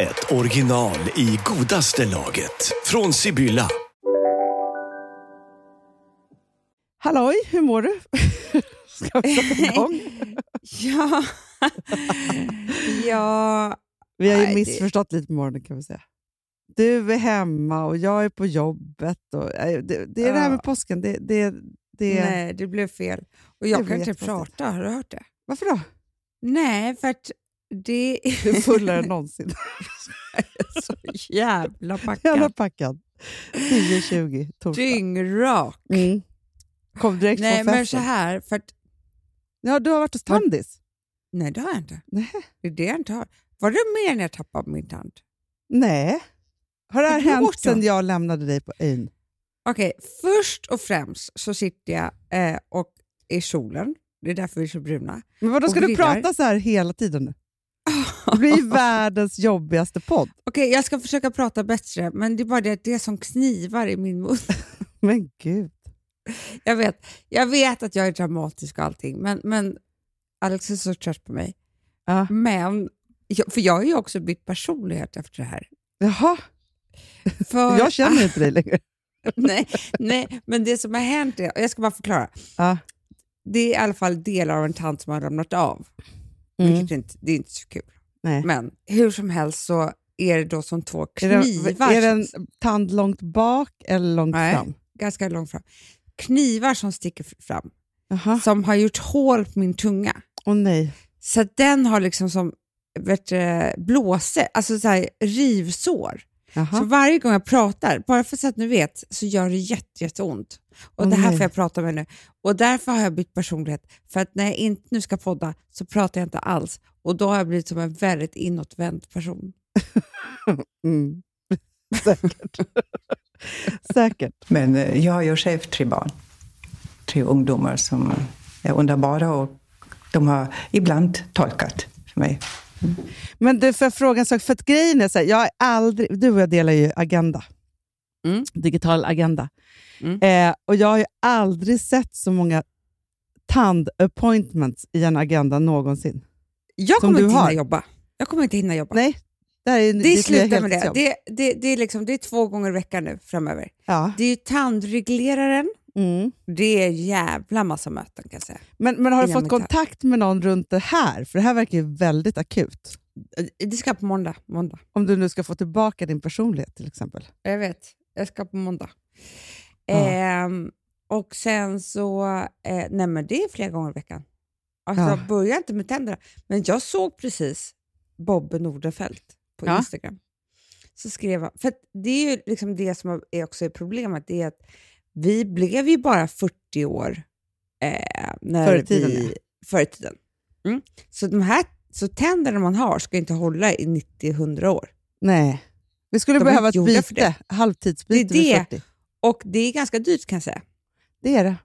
ett original i godaste laget. Från Sibylla. Halloj, hur mår du? Ska vi sätta igång? ja. ja. Vi har ju Nej, missförstått lite på morgonen kan vi säga. Du är hemma och jag är på jobbet. Och, det, det är det här med Ja. påsken. Det, det, det, Nej, det blev fel. Och jag blev kan inte prata, har du hört det? Varför då? Nej, för att det Du är fullare än någonsin. så jävla Jävla packad. packad. 10-20 torsdag. Dyngrak. Mm. Kom direkt Nej, från men festen. så här, för att, Ja, du har varit hos Tandis? nej det har jag inte. Nej. Det är det jag inte har. Var det mer när jag tappade min tand? Nej. Har det här du hänt sedan jag lämnade dig på ön? Okej, först och främst så sitter jag eh, och i solen. Det är därför vi är så bruna. Men vadå, ska du prata så här hela tiden nu? Det blir världens jobbigaste podd. Okej, jag ska försöka prata bättre, men det är bara det, att det är som knivar i min mun. Men gud. Jag vet, jag vet att jag är dramatisk och allting, men, men Alex är så trött på mig. Ja. Men, för jag har ju också bytt personlighet efter det här. Jaha, För, jag känner inte dig längre. nej, nej, men det som har hänt är, jag ska bara förklara. Ja. Det är i alla fall delar av en tand som har ramlat av. Mm. Vilket inte, det är inte så kul. Nej. Men hur som helst så är det då som två Är knivar. är det en som- tand långt bak eller långt Nej. fram? ganska långt fram. Knivar som sticker fram, Jaha. som har gjort hål på min tunga. Åh nej. Så den har liksom som vet, alltså så här, rivsår. Så Jaha. varje gång jag pratar, bara för så att ni vet, så gör det jätte, jätteont. Och Åh, det här får jag prata med nu. Och därför har jag bytt personlighet. För att när jag inte nu ska podda så pratar jag inte alls. Och då har jag blivit som en väldigt inåtvänd person. Mm. Säkert. Säkert. Men eh, jag har ju själv tre barn. Tre ungdomar som är underbara och de har ibland tolkat för mig. Men du, får jag fråga en sak? För att grejen är så här, jag har aldrig, du och jag delar ju agenda. Mm. Digital agenda. Mm. Eh, och jag har ju aldrig sett så många tand-appointments i en agenda någonsin. Jag kommer inte har. hinna jobba. Jag kommer inte hinna jobba. Nej, det, är det är nya slutar med det. Det, det, det, är liksom, det är två gånger i veckan nu framöver. Ja. Det är ju tandregleraren. Mm. Det är jävla massa möten kan jag säga. Men, men har du fått kontakt med någon runt det här? För det här verkar ju väldigt akut. Det ska på måndag. måndag. Om du nu ska få tillbaka din personlighet till exempel. Jag vet. Jag ska på måndag. Ja. Ehm, och sen så, eh, nej men det är flera gånger i veckan. Alltså Ja. börja inte med tänderna. Men jag såg precis Bobbe Nordenfelt på Ja. Instagram. Så skrev han, för det är ju liksom det som är också är problemet, det är att vi blev ju bara 40 år eh, när Förr i tiden, vi, förr i tiden. Mm. Så de här så tänderna man har ska inte hålla i 90-100 år. Nej. Vi skulle De behöva ett byte, det. halvtidsbyte Det är vid det. 40. Och det är ganska dyrt kan jag säga. Det är det.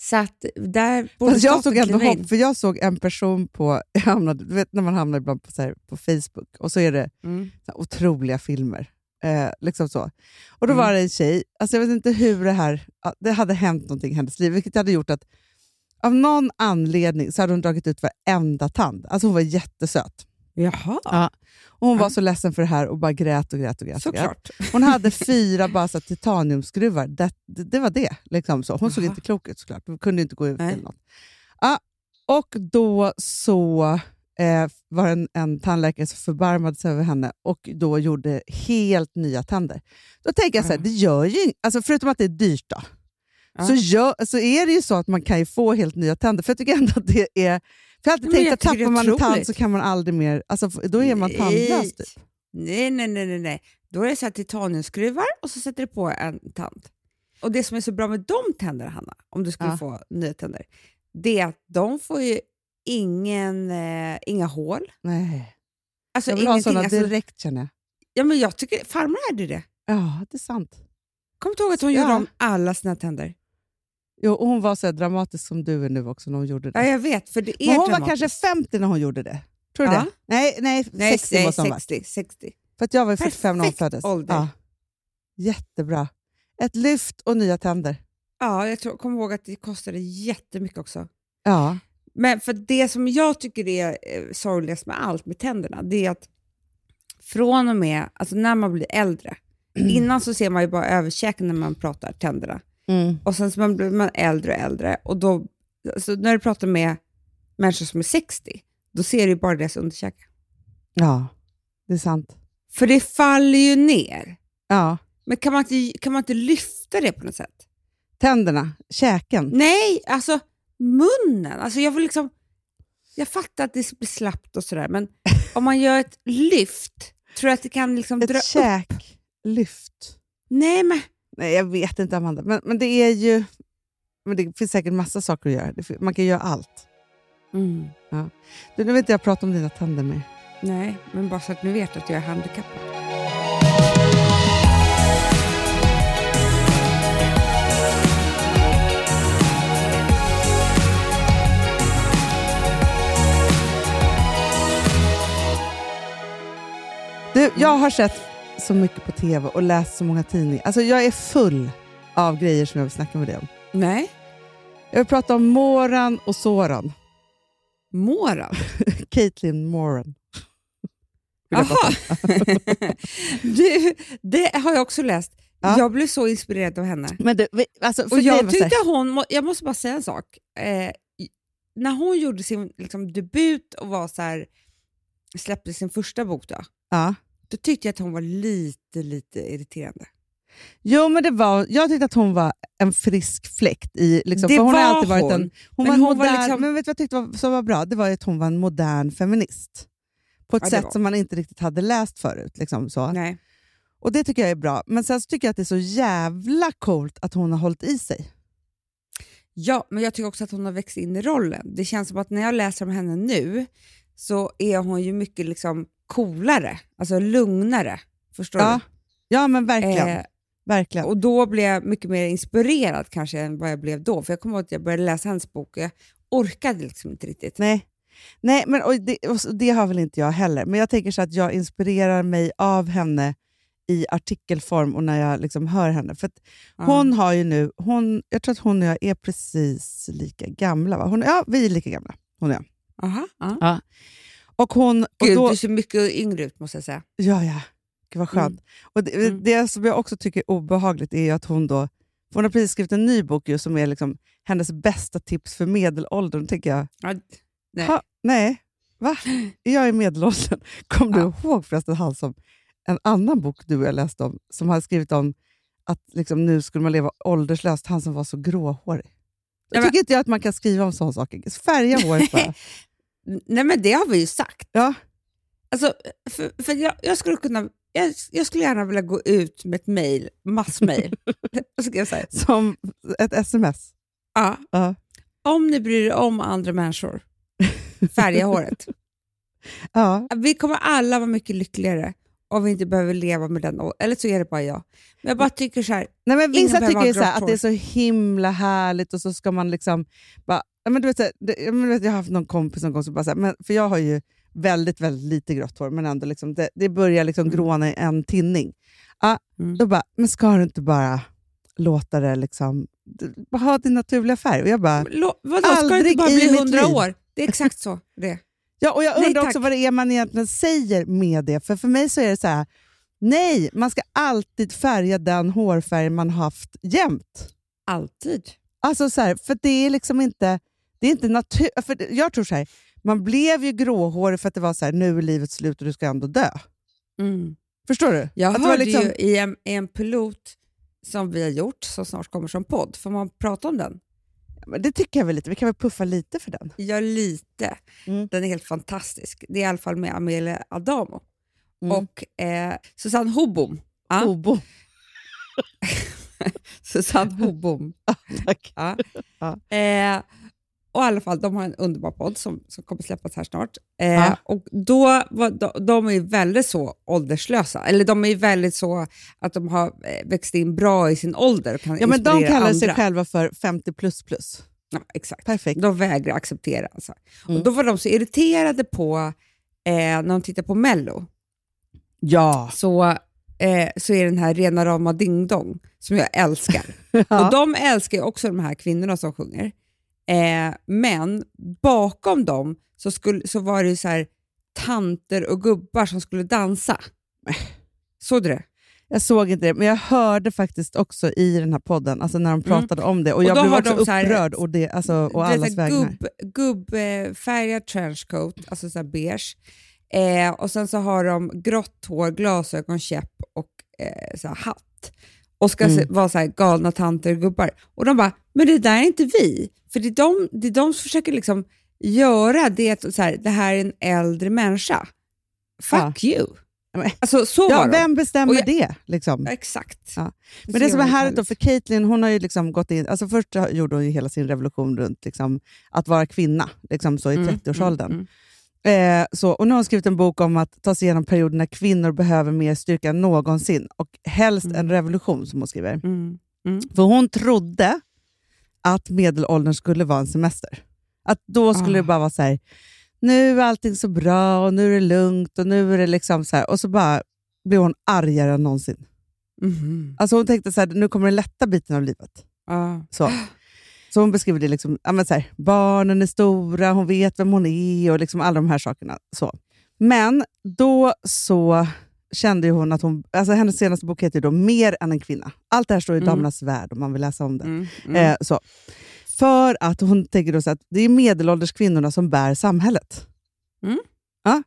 Så att där borde Fast jag såg ändå in. hopp, för jag såg en person på, jag hamnade, du vet när man hamnar ibland på, här, på Facebook och så är det Mm. så otroliga filmer. Eh, liksom så. Och då Mm. var det en tjej, alltså jag vet inte hur det här, det hade hänt någonting i hennes liv, vilket hade gjort att av någon anledning så hade hon dragit ut varenda tand. Alltså hon var jättesöt. Jaha, Ja. Och hon Ja. var så ledsen för det här och bara grät och grät och grät. Såklart. Hon hade fyra bara så titaniumskruvar. Det, det, det var det. Liksom så. Hon såg Jaha. inte klok ut såklart. Hon kunde inte gå ut Nej. eller något. Ja, och då så eh, var en, en tandläkare som förbarmade sig över henne och då gjorde helt nya tänder. Då tänker jag så här, det gör ju alltså förutom att det är dyrt då, Ja. så, gör, så är det ju så att man kan ju få helt nya tänder. För jag tycker ändå att det är... För jag har alltid tänkt att tappar man en tand så kan man aldrig mer... Alltså, då är man tandlös typ. Nej, nej, nej, nej, nej. Då är det så här titaniumskruvar och så sätter du på en tand. Och det som är så bra med de tänderna, Hanna, om du skulle Ja. få nya tänder, det är att de får ju ingen, eh, inga hål. Nej. Alltså Jag vill ha sådana Alltså, direkt känner jag. Ja, men jag tycker farmor hade det. Ja, det är sant. Kommer du ihåg att hon Ja. gjorde om alla sina tänder? Jo, och hon var så dramatisk som du är nu också när hon gjorde det. Ja, jag vet. För det är Men hon var dramatiskt. kanske 50 när hon gjorde det. Tror du Ja. det? Nej, nej, Nej, 60 nej, måste hon ha varit. 60, 60. För att jag var ju 45 när hon föddes. ålder. Ja. Jättebra. Ett lyft och nya tänder. Ja, jag tror, kommer ihåg att det kostade jättemycket också. Ja. Men för det som jag tycker är eh, sorgligast med allt med tänderna, det är att från och med, alltså när man blir äldre, innan så ser man ju bara överkäken när man pratar tänderna. Mm. Och sen så man blir man äldre och äldre och då, så när du pratar med människor som är 60, då ser du ju bara deras underkäke. ja, det är sant. För det faller ju ner. Ja. Men kan man inte, kan man inte lyfta det på något sätt? Tänderna, käken. Nej, alltså munnen. Alltså jag, vill liksom, jag fattar att det blir slappt och sådär, men om man gör ett lyft, tror jag att det kan liksom dra Ett upp? käklyft. Nej, men Nej, jag vet inte Amanda. Men, men det är ju... Men det finns säkert massa saker att göra. Det, man kan göra allt. mm, Du, nu vill inte jag prata om dina tänder mer. nej, men bara så att ni vet att jag är handikappad. Du, jag har sett så mycket på tv och läst så många tidningar. Alltså, jag är full av grejer som jag vill snacka med dig om. Nej, Jag vill prata om Moran och Soran. Moran. Caitlin Moran. Jaha. du, det har jag också läst. Ja. Jag blev så inspirerad av henne. Men du, alltså, Och jag här- tyckte hon, jag måste bara säga en sak. Eh, när hon gjorde sin liksom, debut och var så här, släppte sin första bok, då, Ja. Då tyckte jag att hon var lite, lite irriterande. Jo, men det var, jag tyckte att hon var en frisk fläkt. I, liksom, Det för hon har var alltid varit en, hon Men var hon var modern, liksom- Men vet du vad jag tyckte var, som var bra? Det var att hon var en modern feminist. På ett Ja, sätt var. som man inte riktigt hade läst förut. Liksom, så. Nej. Och Det tycker jag är bra. Men sen så tycker jag att det är så jävla coolt att hon har hållit i sig. Ja, men jag tycker också att hon har växt in i rollen. Det känns som att när jag läser om henne nu så är hon ju mycket liksom coolare, alltså lugnare. Förstår Ja, ja men du? verkligen. Eh, verkligen. och då blev jag mycket mer inspirerad kanske än vad jag blev då. För jag kommer ihåg att jag började läsa hennes bok och jag orkade liksom inte riktigt. Nej, Nej men, och det, och det har väl inte jag heller. Men jag tänker så att jag inspirerar mig av henne i artikelform och när jag liksom hör henne. För att Ja. hon har ju nu, hon, jag tror att hon och jag är precis lika gamla. Va? Hon, ja, vi är lika gamla. Hon och jag. Aha, ja. Och hon, och Gud, då, du ser mycket yngre ut måste jag säga. Ja, ja. Gud vad skönt. Och det, Mm. det som jag också tycker är obehagligt är att hon då... Hon har precis skrivit en ny bok ju, som är liksom hennes bästa tips för medelåldern. Tänker jag, Ja, nej. ha, nej, va? Är jag i medelåldern? Kom du Ja. ihåg förresten han som en annan bok du och jag läste om, som hade skrivit om att liksom, nu skulle man leva ålderslöst, han som var så gråhårig. Då Ja, men- tycker inte jag att man kan skriva om sådana saker. Färga håret bara. Nej, men det har vi ju sagt. Ja. Alltså, för, för jag, jag, skulle kunna, jag, jag skulle gärna vilja gå ut med ett så här. Som ett sms. Ja, Ja. om ni bryr er om andra människor, färga håret. Ja. Vi kommer alla vara mycket lyckligare om vi inte behöver leva med den, eller så är det bara jag. Men jag bara tycker så här, Nej, men vissa tycker så att det är så himla härligt och så ska man liksom... Bara, men du vet, men jag har haft någon kompis som bara så här, men, för jag har ju väldigt, väldigt lite grått hår, men ändå liksom, det, det börjar liksom Mm. gråna i en tinning. Ja, Mm. Då bara, men ska du inte bara låta det liksom... ha din naturliga färg. Och jag bara, Lo, vadå, ska det Aldrig inte bara bli hundra år? Det är exakt så det är. Ja, och jag Nej, undrar tack. också vad det är man egentligen säger med det. För för mig så är det så här, nej, man ska alltid färga den hårfärg man haft jämt. Alltid. Alltså så här, för det är liksom inte, det är inte natur... För jag tror så här, man blev ju gråhårig för att det var så här, nu är livet slut och du ska ändå dö. Mm. Förstår du? Jag att hörde liksom- ju i en, i en pilot som vi har gjort, som snart kommer som podd, får man prata om den? Men det tycker jag väl lite. Vi kan väl puffa lite för den. Ja, lite. Mm. Den är helt fantastisk. Det är i alla fall med Amelia Adamo Mm. och eh, Susanne Hobom. Ja, Obo. Susanne Hobom. Tack. Ja. Ja. Eh, och i alla fall, de har en underbar podd som, som kommer släppas här snart. Eh, Ja. och då var, de, de är väldigt så ålderslösa, eller de är väldigt så att de har eh, växt in bra i sin ålder och kan Ja, men de kallar andra. sig själva för 50 plus plus. Ja, exakt. Perfekt. De vägrar acceptera. Alltså. Mm. Och då var de så irriterade på, eh, när de tittar på Mello, Ja. så, eh, så är den här Rena rama Ding Dong, som jag älskar. Och ja. de älskar också de här kvinnorna som sjunger. Eh, men bakom dem så, skulle, så var det så här tanter och gubbar som skulle dansa. Såg du det? Jag såg inte det, men jag hörde faktiskt också i den här podden, alltså när de pratade om det, och, Mm. Och jag blev också upprörd och, det, alltså, och allas vägnar. gubb, gubbfärgad trenchcoat, alltså så beige. Eh, och sen så har de grått hår, glasögon, käpp och eh, så hatt. Och ska Mm. vara så här galna tanter och gubbar. Och de bara, men det där är inte vi. För det är de, det är de som försöker liksom göra det, så här, det här är en äldre människa. Fuck you. Men- Alltså så Ja, var de. vem bestämmer jag- det? Liksom? Ja, Exakt. Ja. Men det som är härligt då, för Caitlyn, hon har ju liksom gått in, alltså först gjorde hon ju hela sin revolution runt liksom, att vara kvinna, liksom så i Mm, 30-årsåldern. mm, Eh, så, och nu har hon skrivit en bok om att ta sig igenom perioden när kvinnor behöver mer styrka än någonsin, och helst en revolution som hon skriver. Mm. För hon trodde att medelåldern skulle vara en semester. Att då skulle Ah. det bara vara så här, nu är allting så bra och nu är det lugnt och nu är det liksom så här. Och så bara blev hon argare än någonsin. Mhm. Alltså hon tänkte så här, nu kommer den lätta biten av livet. Ja. Så, så hon beskriver det liksom, ja, men så här, barnen är stora, hon vet vem hon är och liksom alla de här sakerna. Så. Men då så kände hon att hon, alltså hennes senaste bok heter då Mer än en kvinna. Allt det här står i Mm. Damernas Värld om man vill läsa om det. Mm. Mm. Eh, så. För att hon tänker då så att det är medelålders kvinnorna som bär samhället. Mm. Ja.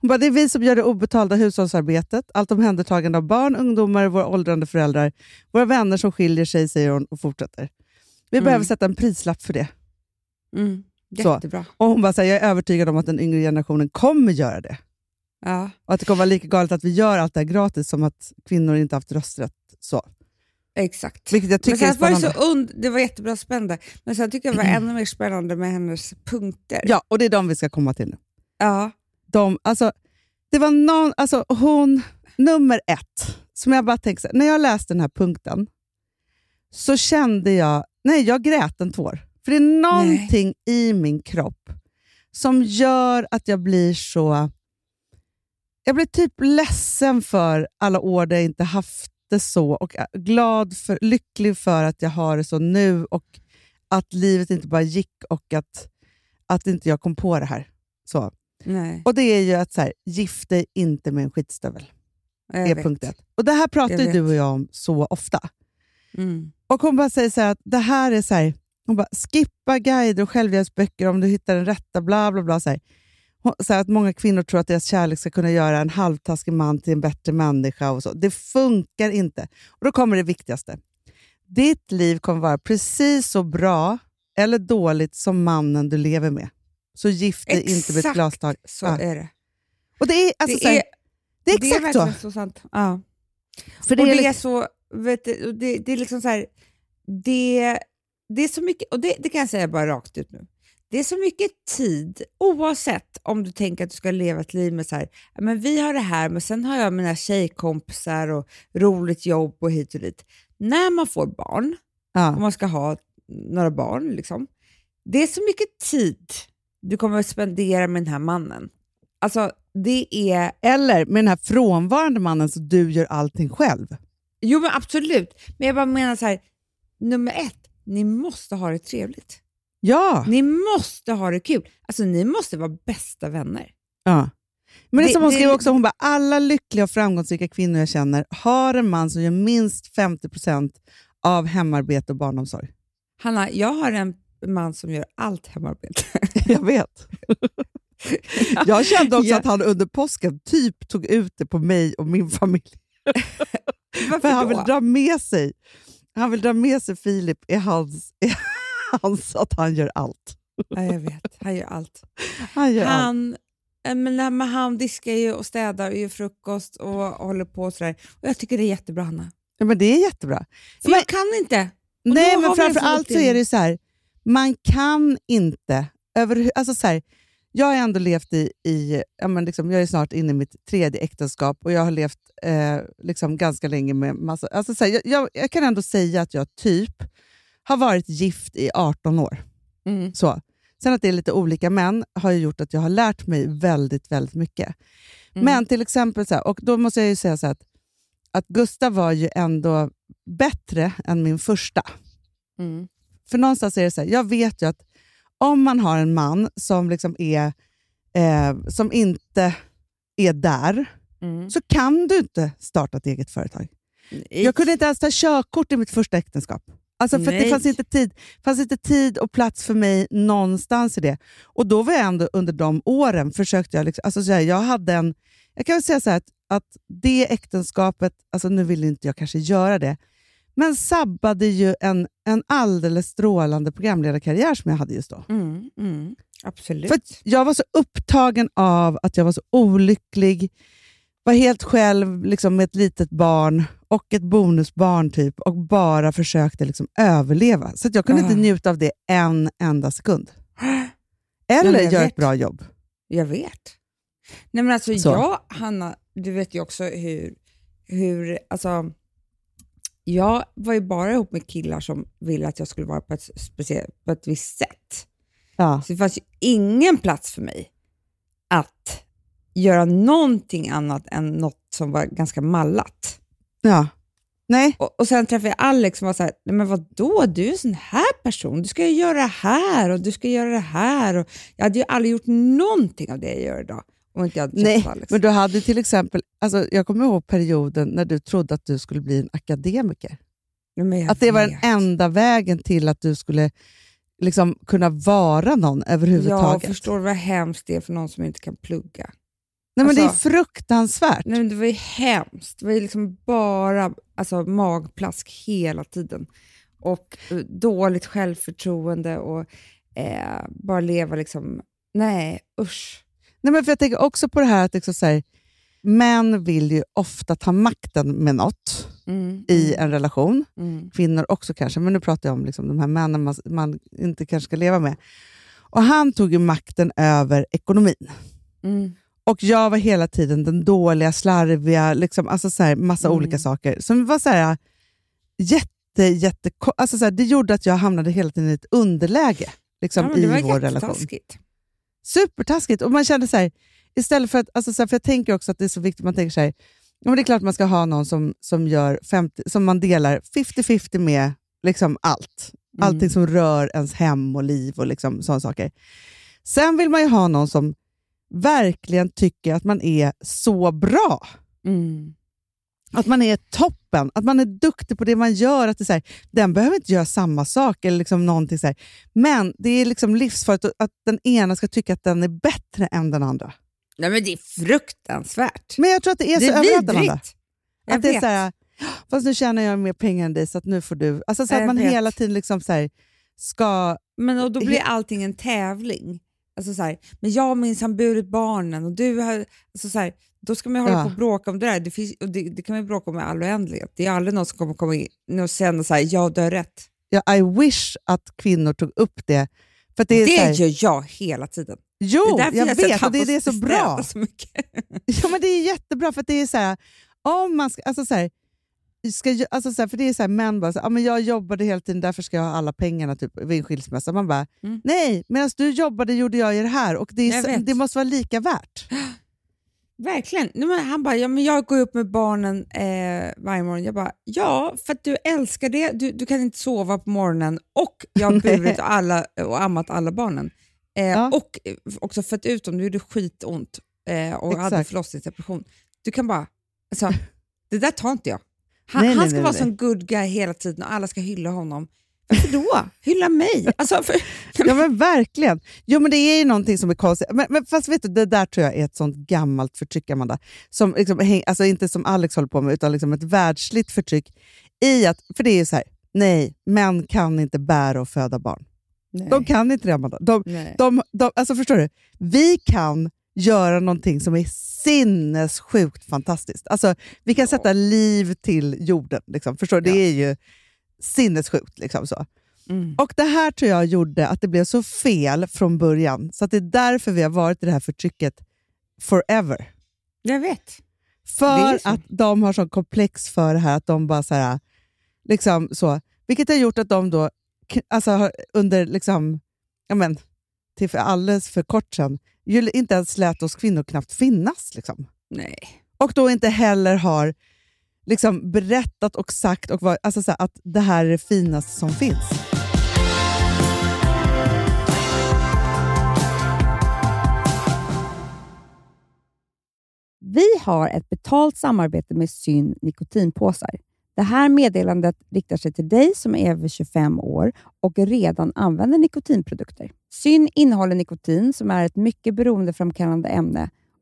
Hon bara, det är vi som gör det obetalda hushållsarbetet, allt omhändertagande av barn, ungdomar, våra åldrande föräldrar, våra vänner som skiljer sig, säger hon och fortsätter. Vi Mm. behöver sätta en prislapp för det. Mm. Så. Jättebra. Och hon bara, så här, jag är övertygad om att den yngre generationen kommer göra det. Ja. Och att det kommer vara lika galet att vi gör allt det här gratis som att kvinnor inte haft rösträtt. Så. Exakt. Vilket jag Men tycker är sen var det, så und det var jättebra spännande, men sen tycker jag det var ännu mer spännande med hennes punkter. Ja, och det är de vi ska komma till nu. Ja. de, alltså, det var någon, alltså hon, nummer ett, som jag bara tänkte, så när jag läste den här punkten så kände jag, nej jag grät en tår. För det är någonting i min kropp som gör att jag blir så, jag blir typ ledsen för alla år där jag inte haft det så och glad för, lycklig för att jag har det så nu och att livet inte bara gick och att, att inte jag kom på det här. Så. Nej, Och det är ju att så här, gift dig inte med en skitstövel. jag är vet. punkt ett. Och det här pratar Jag ju vet. du och jag om så ofta. Mm. Och hon bara säger så här att det här är så här, hon bara, skippa guider och självhjälpsböcker om du hittar den rätta, bla bla bla. Så här. Hon säger att många kvinnor tror att deras kärlek ska kunna göra en halvtaskig man till en bättre människa. och så. Det funkar inte. Och Då kommer det viktigaste. Ditt liv kommer vara precis så bra eller dåligt som mannen du lever med. Så gift dig inte med ett Exakt glastag. så Ja. är det. Och det är, alltså, det, så här, är, det är det exakt är så. så. sant. Ja. För och är det liksom- är så, vet du, det, det är liksom så här, det, det är så mycket, och det, det kan jag säga bara rakt ut nu. Det är så mycket tid, oavsett om du tänker att du ska leva ett liv med så här, "Ja, men vi har det här, men sen har jag mina tjejkompisar och roligt jobb och hit och dit. När man får barn, ja. om man ska ha några barn, liksom, det är så mycket tid du kommer att spendera med den här mannen. Alltså, det är Eller med den här frånvarande mannen så du gör allting själv. Jo, men absolut. Men jag bara menar så här, nummer ett, ni måste ha det trevligt. Ja. Ni måste ha det kul. Alltså, ni måste vara bästa vänner. ja. Men det, Det- som hon det- skrev också, hon bara, alla lyckliga och framgångsrika kvinnor jag känner har en man som gör minst 50% av hemarbete och barnomsorg. Hanna, jag har en man som gör allt hemarbete. Jag vet. Jag kände också Ja. att han under påsken typ tog ut det på mig och min familj. Varför För han vill dra med sig han vill dra med sig Filip i hans, i hans att han gör allt. Ja, jag vet. Han gör allt. Han gör allt. Han, eh, men, han diskar ju och städar och gör frukost och håller på och sådär. Och jag tycker det är jättebra, Hanna. Ja, men det är jättebra. För Men- jag kan inte. Och Nej, men framför allt så är det så här, man kan inte... Över, alltså så här, jag har ändå levt i... i ja, men liksom, jag är snart inne i mitt tredje äktenskap och jag har levt eh, liksom ganska länge med massa... Alltså så här, jag, jag, jag kan ändå säga att jag typ har varit gift i 18 år. Mm. Så. Sen att det är lite olika män har ju gjort att jag har lärt mig väldigt, väldigt mycket. Mm. Men till exempel, så här, och då måste jag ju säga så här att, att Gustav var ju ändå bättre än min första. Mm. För någonstans är det så här, jag vet ju att om man har en man som, liksom är, eh, som inte är där, Mm. så kan du inte starta ett eget företag. Jag kunde inte ens ta körkort i mitt första äktenskap. Alltså för det Nej. fanns inte, tid, fanns inte tid och plats för mig någonstans i det. Och då var jag ändå under de åren, försökte jag, liksom, alltså så här, jag hade en, jag kan väl säga så här att, att det äktenskapet, alltså nu vill inte jag kanske göra det, men sabbade ju en, en alldeles strålande programledarkarriär som jag hade just då. Mm. Mm. Absolut. För jag var så upptagen av att jag var så olycklig, var helt själv liksom, med ett litet barn och ett bonusbarn typ och bara försökte liksom, överleva. Så jag kunde Ah. inte njuta av det en enda sekund. Eller göra ett bra jobb. Jag vet. Nej men alltså Så. jag, Hanna, du vet ju också hur, hur alltså, jag var ju bara ihop med killar som ville att jag skulle vara på ett, speciellt, på ett visst sätt. Ja. Så det fanns ju ingen plats för mig att göra någonting annat än något som var ganska mallat. Ja. Nej, Och, och sen träffade jag Alex som var så här, nej men vadå, du är en sån här person, du ska ju göra det här och du ska göra det här. Och jag hade ju aldrig gjort någonting av det jag gör idag om inte jag hade nej. Alex. men du hade till exempel, alltså, jag kommer ihåg perioden när du trodde att du skulle bli en akademiker. Jag Att det var den vet. enda vägen till att du skulle liksom, kunna vara någon Jag överhuvudtaget. förstår vad hemskt det är för någon som inte kan plugga. Nej, men det är Alltså- fruktansvärt. Nej, men det var ju hemskt. Det var ju liksom bara alltså, magplask hela tiden. Och eh, dåligt självförtroende och eh, bara leva liksom... Nej, usch. Nej, men för jag tänker också på det här att liksom så här, män vill ju ofta ta makten med något Mm, i en relation. mm, Kvinnor också kanske, men nu pratar jag om liksom de här männen man, man inte kanske ska leva med. Och Han tog ju makten över ekonomin. mm. Och jag var hela tiden den dåliga, slarviga, liksom, alltså så här, massa Mm. olika saker som var så här, jätte, jätte, alltså så här, Det gjorde att jag hamnade hela tiden i ett underläge liksom, Ja, det var i vår relation. jättetaskigt. Supertaskigt. Och man kände så här, istället för att, alltså så här, för jag tänker också att det är så viktigt, man tänker så här, ja, men det är klart man ska ha någon som, som, gör 50, som man delar 50-50 med liksom allt. Mm. Allting som rör ens hem och liv och liksom sådana saker. Sen vill man ju ha någon som verkligen tycker att man är så bra. Mm. Att man är toppen, att man är duktig på det man gör. Att det så här, den behöver inte göra samma sak. eller liksom någonting så här. Men det är liksom livsfarligt att den ena ska tycka att den är bättre än den andra. Nej, men det är fruktansvärt. Men jag tror att det är det så är överallt, Amanda. vidrigt. Jag Att det är vet. så här, fast nu tjänar jag mer pengar än dig så att nu får du... Alltså så att man vet. hela tiden liksom så här, ska... Men och då blir allting en tävling. Alltså så här, men jag har minsann burit barnen och du har... Alltså så här, då ska man ju hålla Ja. på och bråka om det där. Det, finns, det, det kan man ju bråka om i all oändlighet. Det är aldrig någon som kommer komma in och känna så här, ja du har rätt. Ja, I wish att kvinnor tog upp det. För det Det, är så här, gör jag hela tiden. jo, det är jag jag vet och det det är så bra. Så mycket. Ja, men det är jättebra för att det är så här, om man ska, alltså så här, ska, alltså så här, för det är så här, män bara, så, här, ah, men jag jobbade hela tiden, därför ska jag ha alla pengarna typ, vid en skilsmässa. Man bara, Mm. nej, medan du jobbade gjorde jag det här och det, är, det måste vara lika värt. Verkligen. Nej, han bara, ja, men jag går upp med barnen eh, varje morgon. Jag bara, ja, för att du älskar det. Du, du kan inte sova på morgonen och jag har Nej. burit alla, och ammat alla barnen. Eh, Ja. Och eh, också fött ut dem. Det gjorde skitont eh, och hade Exakt. förlossningsdepression. Du kan bara, alltså, det där tar inte jag. Han, Nej, nej, han ska nej, vara nej. som good guy hela tiden och alla ska hylla honom. Varför då? Hylla mig? Alltså, för, Ja men verkligen. Jo men det är ju någonting som är konstigt. Men, men fast vet du, det där tror jag är ett sånt gammalt förtryck, Amanda. Som liksom, alltså inte som Alex håller på med, utan liksom ett världsligt förtryck. I att, för det är ju så här, nej, män kan inte bära och föda barn. nej. De kan inte det, Amanda. De, de, de, alltså förstår du? Vi kan göra någonting som är sinnessjukt fantastiskt. Alltså, vi kan sätta liv till jorden. Liksom. Förstår du? Det Ja. är ju sinnessjukt. Liksom, så. Och Det här tror jag gjorde att det blev så fel från början. Så att det är därför vi har varit i det här förtrycket forever. Jag vet. För att de har sån komplex för det här att de bara så här, liksom så. Vilket har gjort att de då, alltså under liksom, ja men, till för alldeles för kort sedan, inte ens lät oss kvinnor knappt finnas. Liksom. Nej. Och då inte heller har liksom berättat och sagt och var, alltså så här, att det här är det finaste som finns. Vi har ett betalt samarbete med Syn nikotinpåsar. Det här meddelandet riktar sig till dig som är över 25 år och redan använder nikotinprodukter. Syn innehåller nikotin som är ett mycket beroendeframkallande ämne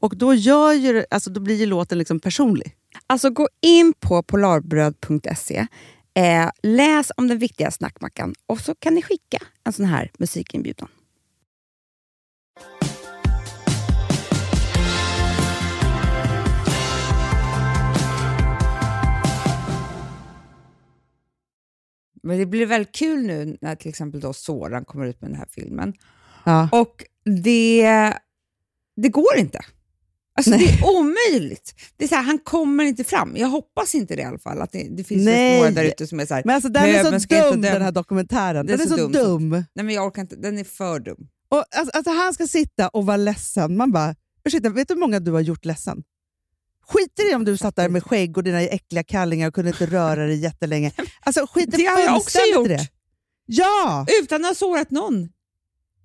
Och då, gör ju, alltså, då blir ju låten liksom personlig. Alltså gå in på polarbröd.se, eh, läs om den viktiga snackmackan och så kan ni skicka en sån här musikinbjudan. Men det blir väldigt kul nu när till exempel då Soran kommer ut med den här filmen. Ja. Och det, det går inte. Alltså det är omöjligt. Det är så här, han kommer inte fram. Jag hoppas inte det i alla fall. Att det, det finns några där ute som är så här, Men alltså, den är "Möbeln så dum döm-" den här dokumentären. Den är Den är så så dum. dum. Nej men jag orkar inte, den är för dum. Och, alltså, alltså, han ska sitta och vara ledsen. Man bara, ursäkta, vet du hur många du har gjort ledsen? Skiter i om du satt där med skägg och dina äckliga kallingar och kunde inte röra dig jättelänge. Alltså, skiter Det har jag också gjort. Det. Ja! Utan att ha sårat någon.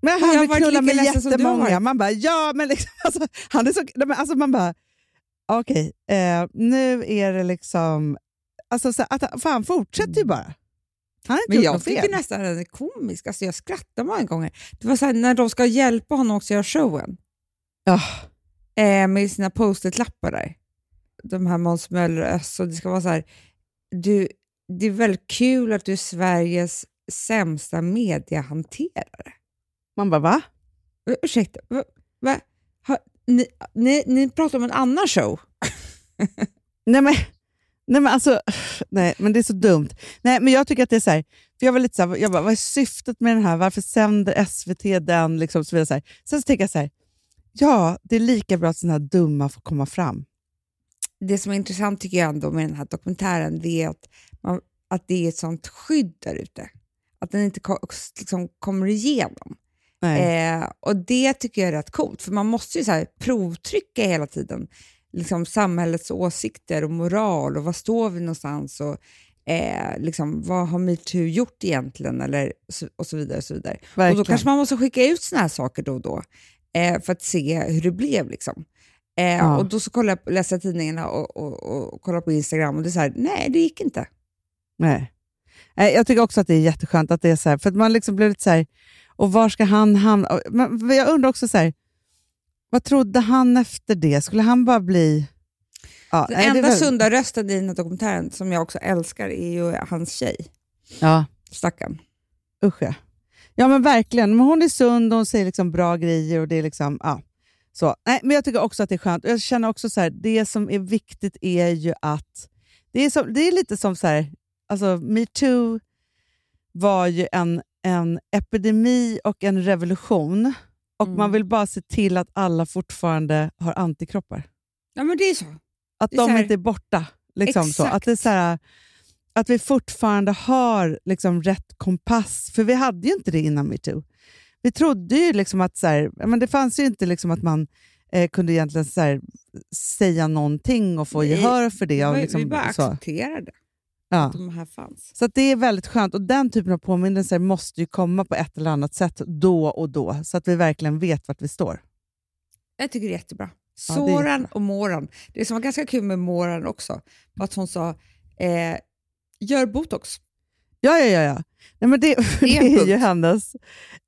Men han har vill knulla med jättemånga. Man bara, ja men liksom, alltså, han är så, men alltså man bara, okej, eh, nu är det liksom, alltså, så, att, för han fortsätter ju bara. Han har inte Men gjort jag tycker nästan att den är komisk. Alltså jag skrattar många gånger. Det var så här, när de ska hjälpa honom också göra showen. Ja. Eh, med sina post-it-lappar där. De här Måns Möller och det ska vara så här, du, det är väldigt kul att du är Sveriges sämsta mediahanterare. Man bara, va? Ursäkta, va, va? Har, ni, ni, ni pratar om en annan show. Nej men, nej men alltså, nej men det är så dumt. Nej men jag tycker att det är så här, för jag var lite så här, jag bara, vad är syftet med den här? Varför sänder SVT den? Liksom, så vidare, så här. Sen så tänker jag så här, ja det är lika bra att sådana här dumma får komma fram. Det som är intressant tycker jag ändå med den här dokumentären det är att, man, att det är ett sånt skydd där ute. Att den inte liksom kommer igenom. Eh, och det tycker jag är rätt coolt, för man måste ju så här provtrycka hela tiden liksom samhällets åsikter och moral och var står vi någonstans och eh, liksom, vad har metoo gjort egentligen eller, och så vidare. Och, så vidare. och då kanske man måste skicka ut såna här saker då och då eh, för att se hur det blev. Liksom. Eh, Ja. Och då så kollar jag, läser jag tidningarna och, och, och kollar på Instagram och det är så här, nej det gick inte. Nej. Nej, Jag tycker också att det är jätteskönt att det är så här, för att man liksom blev lite så här, och var ska han hamna? Men jag undrar också så här, vad trodde han efter det? Skulle han bara bli... Ja, Den enda väl- sunda rösten i den här dokumentären som jag också älskar är ju hans tjej, Ja, stackarn. usch ja. Ja men verkligen, men hon är sund och hon säger liksom bra grejer och det är liksom, ja. Så. Nej, men jag tycker också att det är skönt. Och Jag känner också så här, det som är viktigt är ju att, det är, som, det är lite som så här, alltså metoo var ju en, en epidemi och en revolution och Mm. man vill bara se till att alla fortfarande har antikroppar. Ja men det är så. Att är de så här- inte är borta. Liksom så. Exakt. Att, det är så här, att vi fortfarande har liksom rätt kompass. För vi hade ju inte det innan metoo. Vi trodde ju liksom att så här, men det fanns ju inte liksom att man eh, kunde egentligen så här, säga någonting och få gehör för det. Och vi, liksom, vi bara så. Ja. att de här fanns. Så det är väldigt skönt. Och Den typen av påminnelser måste ju komma på ett eller annat sätt då och då, så att vi verkligen vet vart vi står. Jag tycker det är jättebra. Det är Soran och Moran. Det som var ganska kul med Moran också var att hon sa eh, gör botox. Ja, ja, ja. ja. Nej, men det, det en är ju hennes...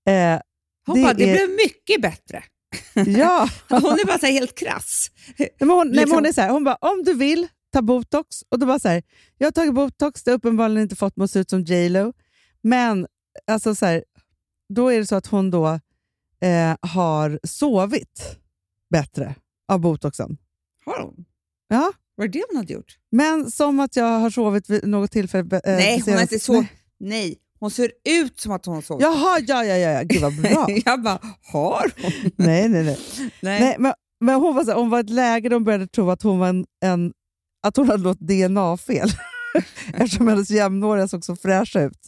Eh, Hon Det bara, det är- blev mycket bättre. ja. Hon är bara helt krass. Nej, men hon, nej, men Liksom- hon är så här, hon bara, om du vill, ta botox. Och då bara så här, jag har tagit botox, det har uppenbarligen inte fått mig att se ut som J Lo. Men alltså så här, då är det så att hon då eh, har sovit bättre av botoxen. Har hon? Ja, Var det det hon hade gjort? men som att jag har sovit vid något tillfälle. Eh, Nej, hon har inte så. Nej. hon ser ut som att hon har sovit. Jaha, ja, ja, ja. Gud vad bra. Jag bara, har hon? nej, nej, nej. Nej. nej men, men hon, var så här, hon var i ett läge där hon började tro att hon, var en, en, att hon hade något DNA-fel. Eftersom hennes jämnåriga såg så fräscha ut.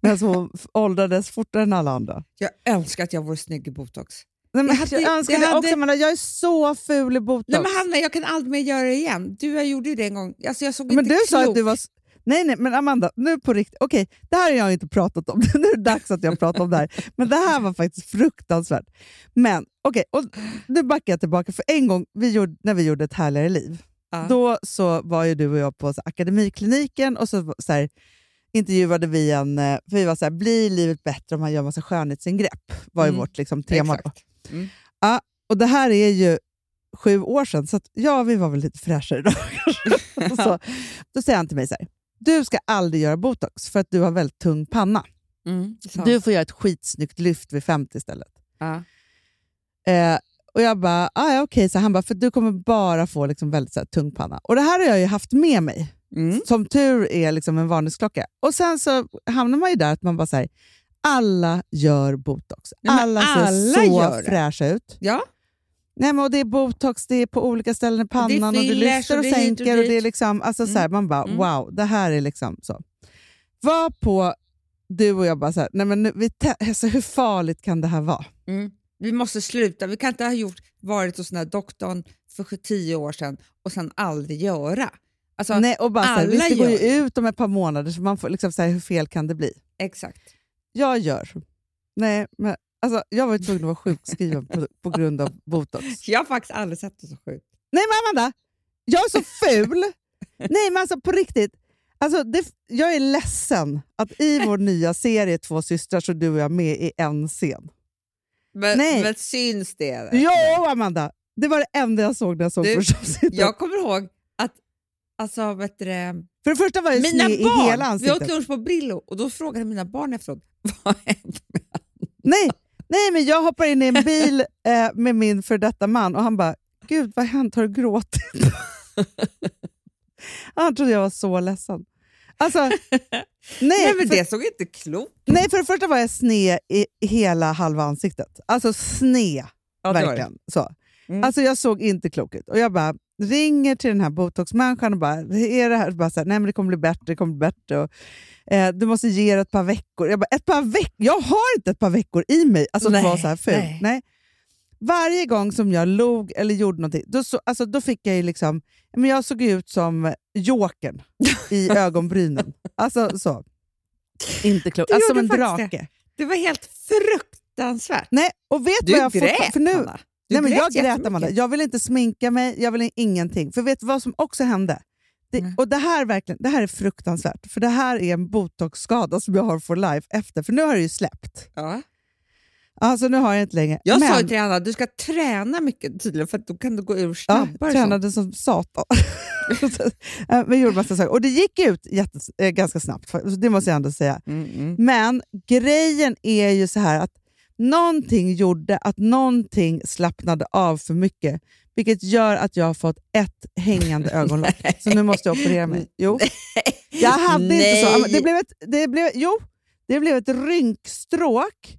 Medan hon f- åldrades fortare än alla andra. Jag önskar att jag vore snygg i botox. Nej, men Jag hade- jag önskar jag hade- också, men jag är så ful i botox. Nej, men Hanna, jag kan aldrig mer göra det igen. Du, jag gjorde ju det en gång. Alltså, jag såg men inte du sa klok. att du var... Nej, nej, men Amanda, nu på riktigt. Okej, det här har jag inte pratat om. nu är det dags att jag pratar om det här. Men det här var faktiskt fruktansvärt. Men okej, och nu backar jag tillbaka. För en gång vi gjorde, när vi gjorde Ett härligare liv, Ja. då så var ju du och jag på så akademikliniken och så, så här, intervjuade vi en... eh, För vi var så här, blir livet bättre om man gör massa skönhetsingrepp? var ju Mm, vårt liksom, tema. Då. Exakt. Mm. Och det här är ju sju år sedan, så att, ja, vi var väl lite fräschare då. så, då säger han till mig så här, du ska aldrig göra botox för att du har väldigt tung panna. Mm. Du får göra ett skitsnyggt lyft vid 50 istället. ja. Eh, och jag bara, ah, ja, okej, så han bara, för du kommer bara få liksom väldigt så här, tung panna. Och det här har jag ju haft med mig. Mm. Som tur är liksom en varningsklocka. Och sen så hamnar man ju där att man bara säger alla gör botox. Nej, alla ser alla så det. fräscha ut. ja. Nej, men och det är botox, det är på olika ställen i pannan och, du fillers lyfter och och, det hit och sänker. Och det är liksom, alltså, så här, man bara Mm. wow, det här är liksom så. Var på du och jag bara så här, nej men nu, vi alltså, hur farligt kan det här vara? Mm. Vi måste sluta. Vi kan inte ha gjort, varit hos den här doktorn för tio år sedan och sen aldrig göra. Alltså, nej, och bara så här, alla visst, det går ju gör ut om ett par månader, så man får liksom så här, hur fel kan det bli? Exakt. Jag gör. Nej, men alltså, jag var tvungen att vara sjukskriven på, på grund av botox. Jag har faktiskt aldrig sett det så sjukt. Nej men Amanda, jag är så ful! Nej men alltså på riktigt. Alltså, det, jag är ledsen att i vår nya serie Två systrar så du och jag med i en scen. Men, Nej. men syns det? Jo Amanda! Det var det enda jag såg när jag såg Du, första avsnittet. Jag kommer ihåg att alltså, vet du, För det första var jag mina sned i hela barn, vi ansiktet. åt lunch på Brillo och då frågade mina barn efteråt vad hände med Nej, nej, men jag hoppar in i en bil eh, med min för detta man och han bara, gud vad har hänt? Har du gråtit? han trodde jag var så ledsen. Alltså, nej, Nej, men för, det såg inte klokt nej, för det första var jag sned i hela halva ansiktet. Alltså sned, Ja, verkligen. Så. Mm. Alltså jag såg inte klok ut. Och jag bara ringer till den här botoxmänniskan och bara, är det här? Bara så här, Nej men det kommer bli bättre, det kommer bli bättre. Och, eh, du måste ge det ett par veckor. Jag bara, ett par veckor? Jag har inte ett par veckor i mig alltså, att Nej, vara så här ful. nej. Nej. Varje gång som jag log eller gjorde någonting, då, så, alltså, då fick jag liksom, men jag såg ut som Jokern i ögonbrynen. Alltså så. Inte klokt. Alltså som en drake. Det var helt fruktansvärt. Nej, och vet Du vad jag grät, för nu. Du Nej, men jag grät. Amanda. Jag vill inte sminka mig, jag vill ingenting. För vet du vad som också hände? Det, Nej. och det här, verkligen, det här är fruktansvärt, för det här är en botoxskada som jag har for life efter, för nu har det ju släppt. Ja. Alltså nu har jag inte längre. Jag men, sa ju till Anna du ska träna mycket tydligen för att då kan du gå ur ja, snabbare. tränade som satan. Eh, men gjorde massa saker. Och det gick ut jättes, eh, ganska snabbt, det måste jag ändå säga. Mm, mm. Men grejen är ju så här att någonting gjorde att någonting slappnade av för mycket, vilket gör att jag har fått ett hängande ögonlock. Så nu måste jag operera mig. Jo. Jag hade inte så. Nej. Det blev ett, det blev, jo, det blev ett rynkstråk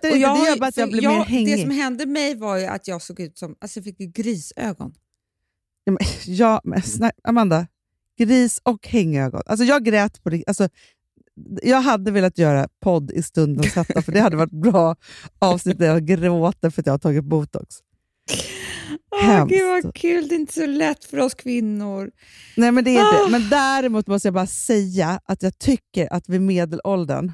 operera mig är nu. Ja, grisögon. men, ja, men snä, Amanda, gris och hängögon. Alltså jag grät på det. Alltså, jag hade velat göra podd i stundens hetta, för det hade varit bra avsnitt där jag gråter för att jag har tagit botox. Åh, Hemskt. gud vad kul, det är inte så lätt för oss kvinnor. Nej, men det är inte. Ah. Men däremot måste jag bara säga att jag tycker att vid medelåldern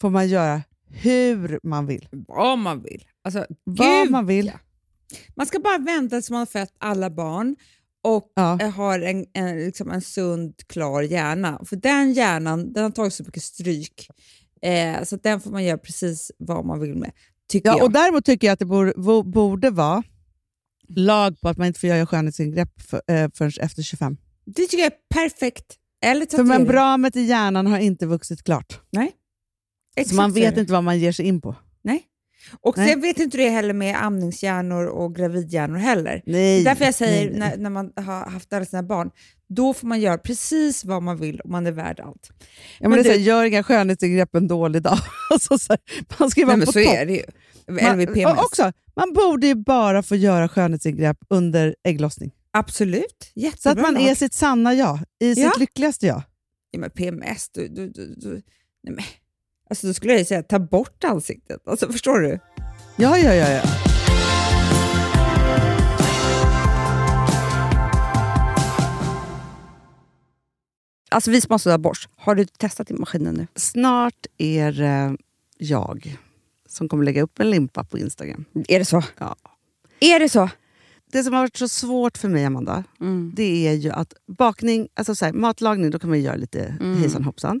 får man göra hur man vill. Vad man vill. Alltså, Vad man vill. ja. Man ska bara vänta tills man har fött alla barn och Ja. eh, har en, en, liksom en sund, klar hjärna. För den hjärnan den har tagit så mycket stryk, eh, så den får man göra precis vad man vill med, tycker Ja, jag. och däremot tycker jag att det borde, borde vara lag på att man inte får göra skönhetsingrepp för, eh, förrän efter 25. Det tycker jag är perfekt. Eller För tatuering. membranet i hjärnan har inte vuxit klart. Exakt Så man så vet det. inte vad man ger sig in på. Nej. Och Nej. sen vet inte det heller med amningshjärnor och gravidhjärnor heller. Nej. Därför jag säger, nej, nej. När, när man har haft alla sina barn, då får man göra precis vad man vill och man är värd allt. Ja, men men det är så du- gör inga skönhetsingrepp en dålig dag. alltså, så här, man ska vara på så topp. är det ju. Man, också, man borde ju bara få göra skönhetsingrepp under ägglossning. Absolut, jättebra. Så att man är sitt sanna jag, i sitt Ja. lyckligaste jag. ja, men PMS, du, du, du, du, nej men. Alltså då skulle jag säga ta bort ansiktet. Alltså förstår du? Ja, ja, ja. ja. Alltså vi som har sådär har du testat i maskinen nu? Snart är eh, jag som kommer lägga upp en limpa på Instagram. Är det så? Ja. Är det så? Det som har varit så svårt för mig, Amanda, mm. det är ju att bakning, alltså så här, matlagning, då kan man göra lite mm. hejsan hoppsan.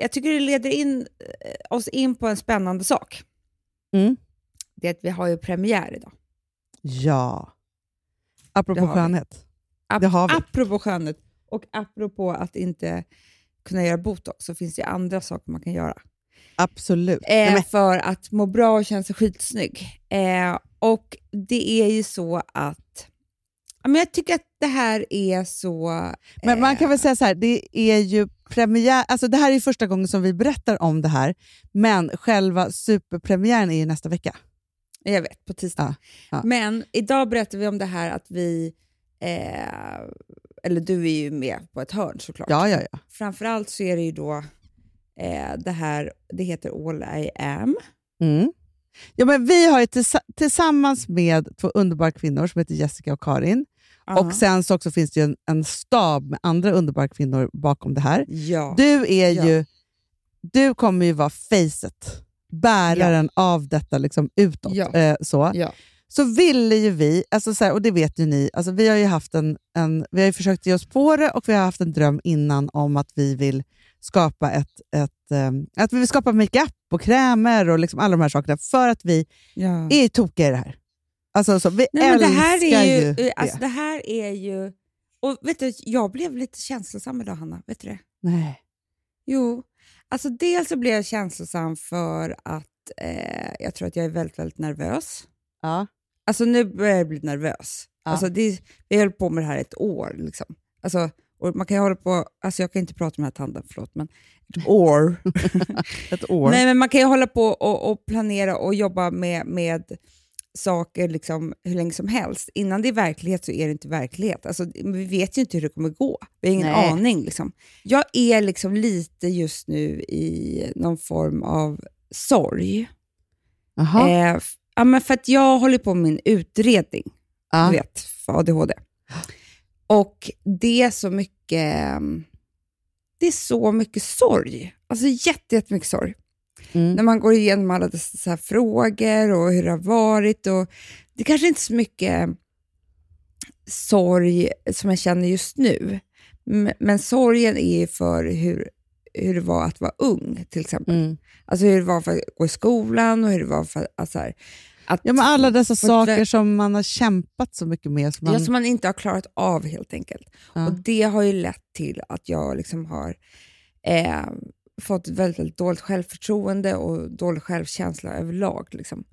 Jag tycker det leder in, eh, oss in på en spännande sak. Mm. Det är att vi har ju premiär idag. Ja. Apropå Det skönhet. Ap- Det har vi. Apropå skönhet och apropå att inte kunna göra botox så finns det ju andra saker man kan göra. Absolut. Eh, För att må bra och känna sig skitsnygg. Eh, och det är ju så att men jag tycker att det här är så... men man eh, kan väl säga så här, det är ju premiär, alltså det här är första gången som vi berättar om det här, men själva superpremiären är ju nästa vecka. Jag vet, på tisdag. Ja, ja. Men idag berättar vi om det här att vi... Eh, eller du är ju med på ett hörn såklart. Ja, ja, ja. Framförallt så är det ju då eh, det här, det heter All I am. Mm. Ja, men vi har tillsammans med två underbara kvinnor som heter Jessica och Karin, och sen så också finns det ju en, en stab med andra underbara kvinnor bakom det här. ja. Du är Ja. ju, du kommer ju vara facet, bäraren av detta liksom utåt. Ja. Eh, så. Ja. så ville ju vi, alltså så här, och det vet ju ni, alltså vi har ju haft en, en, vi har ju försökt ge oss på det och vi har haft en dröm innan om att vi vill skapa ett, ett, ehm, att vi vill skapa makeup och krämer och liksom alla de här sakerna för att vi ja. är tokiga i det här. Alltså, så, vi Nej, men det älskar här är ju, det. Alltså, det här är ju... Och vet du, jag blev lite känslosam idag, Hanna. Vet du det? Nej. Jo, alltså dels så blev jag känslosam för att eh, jag tror att jag är väldigt, väldigt nervös. Ja. Alltså nu börjar jag bli nervös. Ja. Alltså, det, har hållit på med det här ett år. Liksom. Alltså, och man kan hålla på, alltså jag kan inte prata med den här tanden, förlåt, men ett år. Ett år. Nej, men man kan ju hålla på och, och planera och jobba med, med saker liksom hur länge som helst. Innan det är verklighet så är det inte verklighet. Alltså, vi vet ju inte hur det kommer gå. Vi har ingen Nej. aning. Liksom. Jag är liksom lite just nu i någon form av sorg. Eh, ja, men för att jag håller på med min utredning ja. du vet, för ADHD. Och det är så mycket, mm, det är så mycket sorg. Alltså jätte, jättemycket sorg. Mm. När man går igenom alla dessa frågor och hur det har varit. Och det kanske inte är så mycket sorg som jag känner just nu. Men sorgen är ju för hur, hur det var att vara ung, till exempel. Mm. Alltså hur det var för att gå i skolan och hur det var för alltså här, att... Ja, men alla dessa saker som man har kämpat så mycket med. Som man, Ja, som man inte har klarat av helt enkelt. Ja. Och Det har ju lett till att jag liksom har eh, fått väldigt, väldigt dåligt självförtroende och dålig självkänsla överlag. Liksom.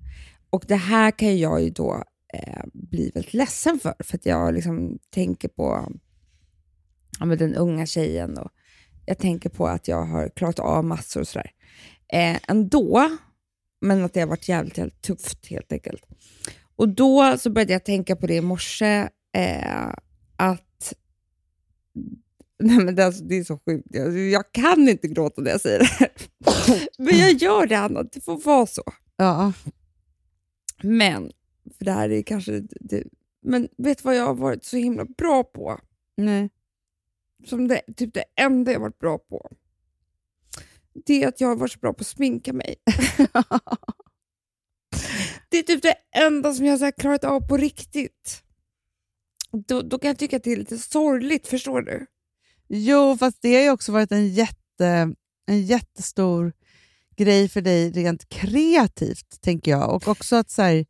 Och det här kan jag ju då eh, bli väldigt ledsen för, för att jag liksom tänker på ja, med den unga tjejen och jag tänker på att jag har klarat av massor och sådär. Eh, ändå, men att det har varit jävligt, jävligt tufft helt enkelt. Och då så började jag tänka på det i morse, eh, att Nej, men det, är alltså, det är så sjukt. Jag, jag kan inte gråta när jag säger det här. Men jag gör det, Anna. Det får vara så. ja. Men, för det här är kanske... Det, men vet du vad jag har varit så himla bra på? Nej. Som det, typ det enda jag varit bra på. Det är att jag har varit så bra på att sminka mig. Det är typ det enda som jag har klarat av på riktigt. Då, då kan jag tycka att det är lite sorgligt, förstår du? Jo, fast det har ju också varit en, jätte, en jättestor grej för dig rent kreativt, tänker jag. Och också att så här,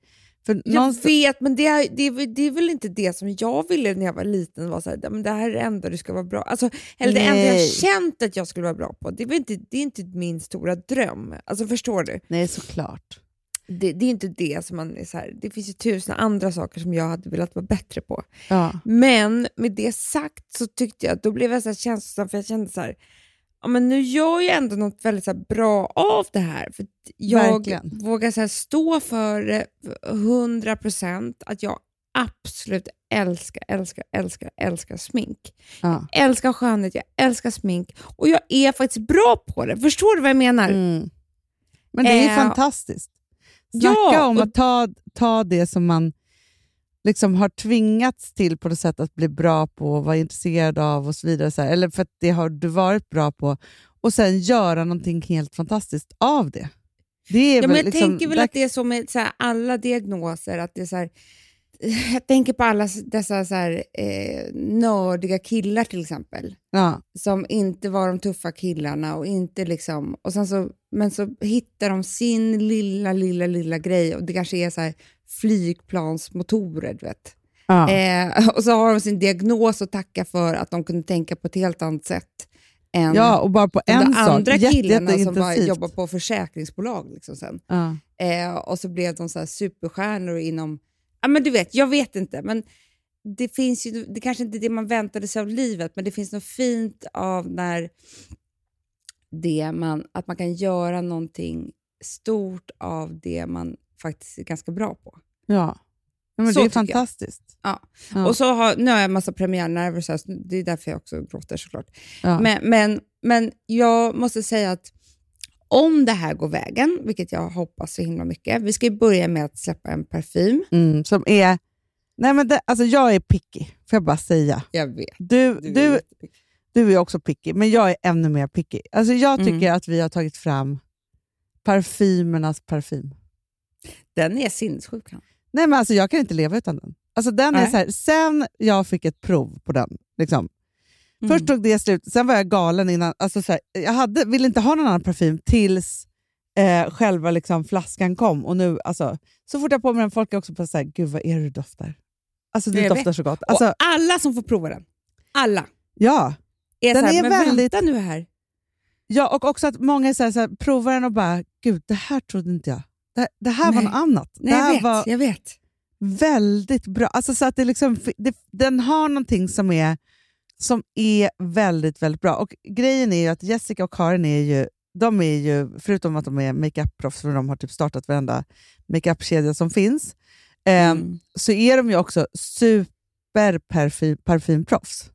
för Jag någonstans- vet, men det är, det, är, det är väl inte det som jag ville när jag var liten. Var så här, "Ja, men det här är det enda du ska vara bra alltså, Eller det enda jag Nej. känt att jag skulle vara bra på. Det är, inte, det är inte min stora dröm. Alltså Förstår du? Nej, såklart. Det, det är inte det som man är så här, Det finns ju tusen andra saker som jag hade velat vara bättre på. Ja. Men med det sagt så tyckte jag, då blev jag så här känslosam för jag kände så här, ja, men nu gör jag ändå något väldigt så bra av det här. För att jag Verkligen. vågar så stå för det 100 procent, att jag absolut älskar, älskar, älskar, älskar smink. Ja. Älskar skönhet, jag älskar smink och jag är faktiskt bra på det. Förstår du vad jag menar? Mm. Men det är Eh, fantastiskt. Snacka ja, om att ta, ta det som man liksom har tvingats till på något sätt att bli bra på och vara intresserad av och så vidare. Så här. Eller för att det har du varit bra på och sen göra någonting helt fantastiskt av det. Det är Ja, men jag liksom, tänker väl att det är som med så här, alla diagnoser, att det är så här, jag tänker på alla dessa så här, eh, nördiga killar till exempel, ja, som inte var de tuffa killarna och inte liksom, och sen så, men så hittar de sin lilla, lilla, lilla grej och det kanske är så här flygplansmotorer, du vet. ja. Eh, och så har de sin diagnos att tacka för att de kunde tänka på ett helt annat sätt än ja, och bara på de en sak. andra Jätte, killarna som bara jobbar på försäkringsbolag. Liksom sen. Ja. Eh, och så blev de så här superstjärnor inom... Ja, men du vet, jag vet inte. Men det finns ju, det kanske inte är det man väntade sig av livet, men det finns något fint av när det man, att man kan göra någonting stort av det man faktiskt är ganska bra på. Ja. Ja, men Så det är fantastiskt. Ja. Ja. Och så har, nu har jag en massa premiärnerver, så det är därför jag också gråter såklart. Ja. Men, men, men jag måste säga att om det här går vägen, vilket jag hoppas så himla mycket, vi ska ju börja med att släppa en parfym. Mm, som är... Nej, men det, alltså jag är picky, får jag bara säga. Jag vet. Du, du, du är också picky, men jag är ännu mer picky. Alltså jag tycker Mm. att vi har tagit fram parfymernas parfym. Den är sinnessjuk. han. Nej, men alltså jag kan inte leva utan den. Alltså den är så här, sen jag fick ett prov på den, liksom. Mm. först tog det slut, sen var jag galen innan. Alltså så här, jag hade, ville inte ha någon annan parfym tills eh, själva liksom, flaskan kom. Och nu, alltså, så fort jag på mig den, folk är också på så här, gud vad är det du doftar? Alltså du Jag doftar vet. så gott. Alltså, och alla som får prova den, alla, ja. är Den så här, är men väldigt- vänta nu här. Ja, och också att många är så här, så här, provar den och bara, gud det här trodde inte jag. Det, det här var Nej. något annat. Nej, det jag här vet, var jag vet. väldigt bra. Alltså så att det liksom, det, den har någonting som är, som är väldigt, väldigt bra. Och Grejen är ju att Jessica och Karin är ju, de är ju, förutom att de är makeup-proffs, för de har typ startat varenda makeup-kedja som finns, eh, Mm. så är de ju också super-parfymproffs.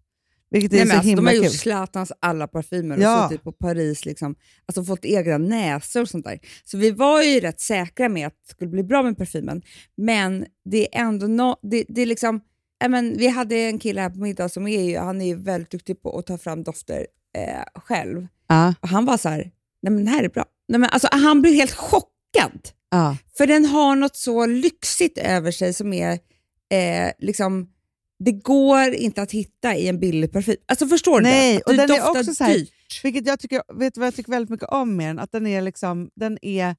Vilket är Nej, så alltså, de himla har kul. gjort Zlatans alla parfymer Ja. och suttit på Paris, liksom, alltså fått egna näsor och sånt där. Så vi var ju rätt säkra med att det skulle bli bra med parfymen. Men det är ändå no, det, det är liksom, men, vi hade en kille här på middag som är ju, han är ju väldigt duktig på att ta fram dofter eh, själv. Ja, Och han var så här, nej men det här är bra. Nej, men, alltså, han blev helt chockad. ja. För den har något så lyxigt över sig som är eh, liksom, det går inte att hitta i en billig parfym. Alltså förstår du Nej, det? Att och den är också så här- dyrt. Vilket jag tycker, vet du vad jag tycker väldigt mycket om med den? Att den är, liksom, den är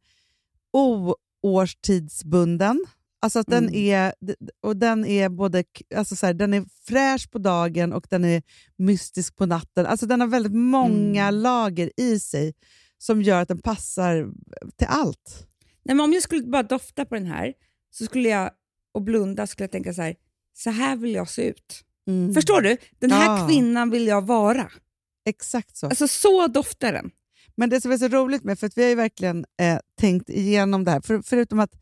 oårstidsbunden. Alltså den Mm. är, och den är både alltså så här, den är fräsch på dagen och den är mystisk på natten. Alltså den har väldigt många Mm. lager i sig som gör att den passar till allt. Nej, men om jag skulle bara dofta på den här så skulle jag, och blunda skulle jag tänka så här, så här vill jag se ut. Förstår du? Den här Ja. kvinnan vill jag vara. Exakt så. Alltså så doftar den. Men det som är så roligt med, för att vi har ju verkligen eh, tänkt igenom det här, för, förutom att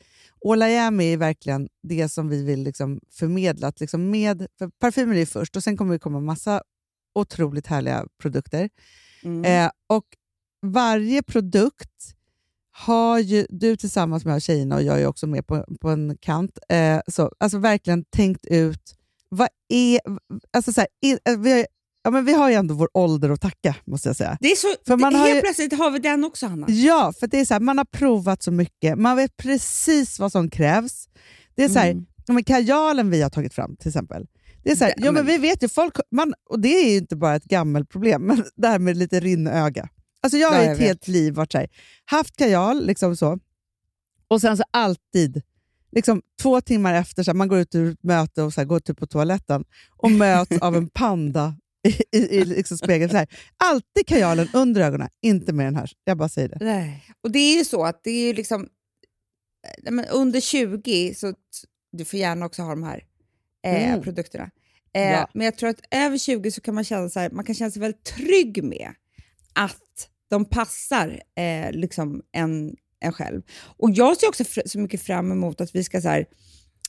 All I am är verkligen det som vi vill liksom förmedla. Att liksom med, för parfymer är först och sen kommer det komma massa otroligt härliga produkter. Mm. Eh, och varje produkt har ju du tillsammans med tjejerna och jag är också med på, på en kant, eh, så, alltså verkligen tänkt ut vad är... Alltså så här, eh, vi, har, ja, men vi har ju ändå vår ålder att tacka, måste jag säga. Det är så, För man det, har helt ju- plötsligt har vi den också, Hanna. Ja, för det är så här, man har provat så mycket. Man vet precis vad som krävs. Det är så här, Mm. men kajalen vi har tagit fram till exempel. Det är så här, Ja, men men- vi vet ju, folk, man, och det är ju inte bara ett gammalt problem, men det här med lite rinnöga. Alltså jag har jag ett vet. helt liv varit så här, haft kajal, liksom så, och sen så alltid, liksom två timmar efter, så här, man går ut ur möte och så här, går typ på toaletten och möts av en panda i, i, liksom spegeln. Så här. Alltid kajalen under ögonen, inte med den här. Jag bara säger det. Nej. Och det är ju så att det är ju liksom, men under 20 så du får gärna också ha de här eh, Mm. produkterna. Eh, Ja. Men jag tror att över 20 så kan man känna, så här, man kan känna sig väldigt trygg med att de passar eh, liksom en, en själv. Och Jag ser också så mycket fram emot att vi ska så här,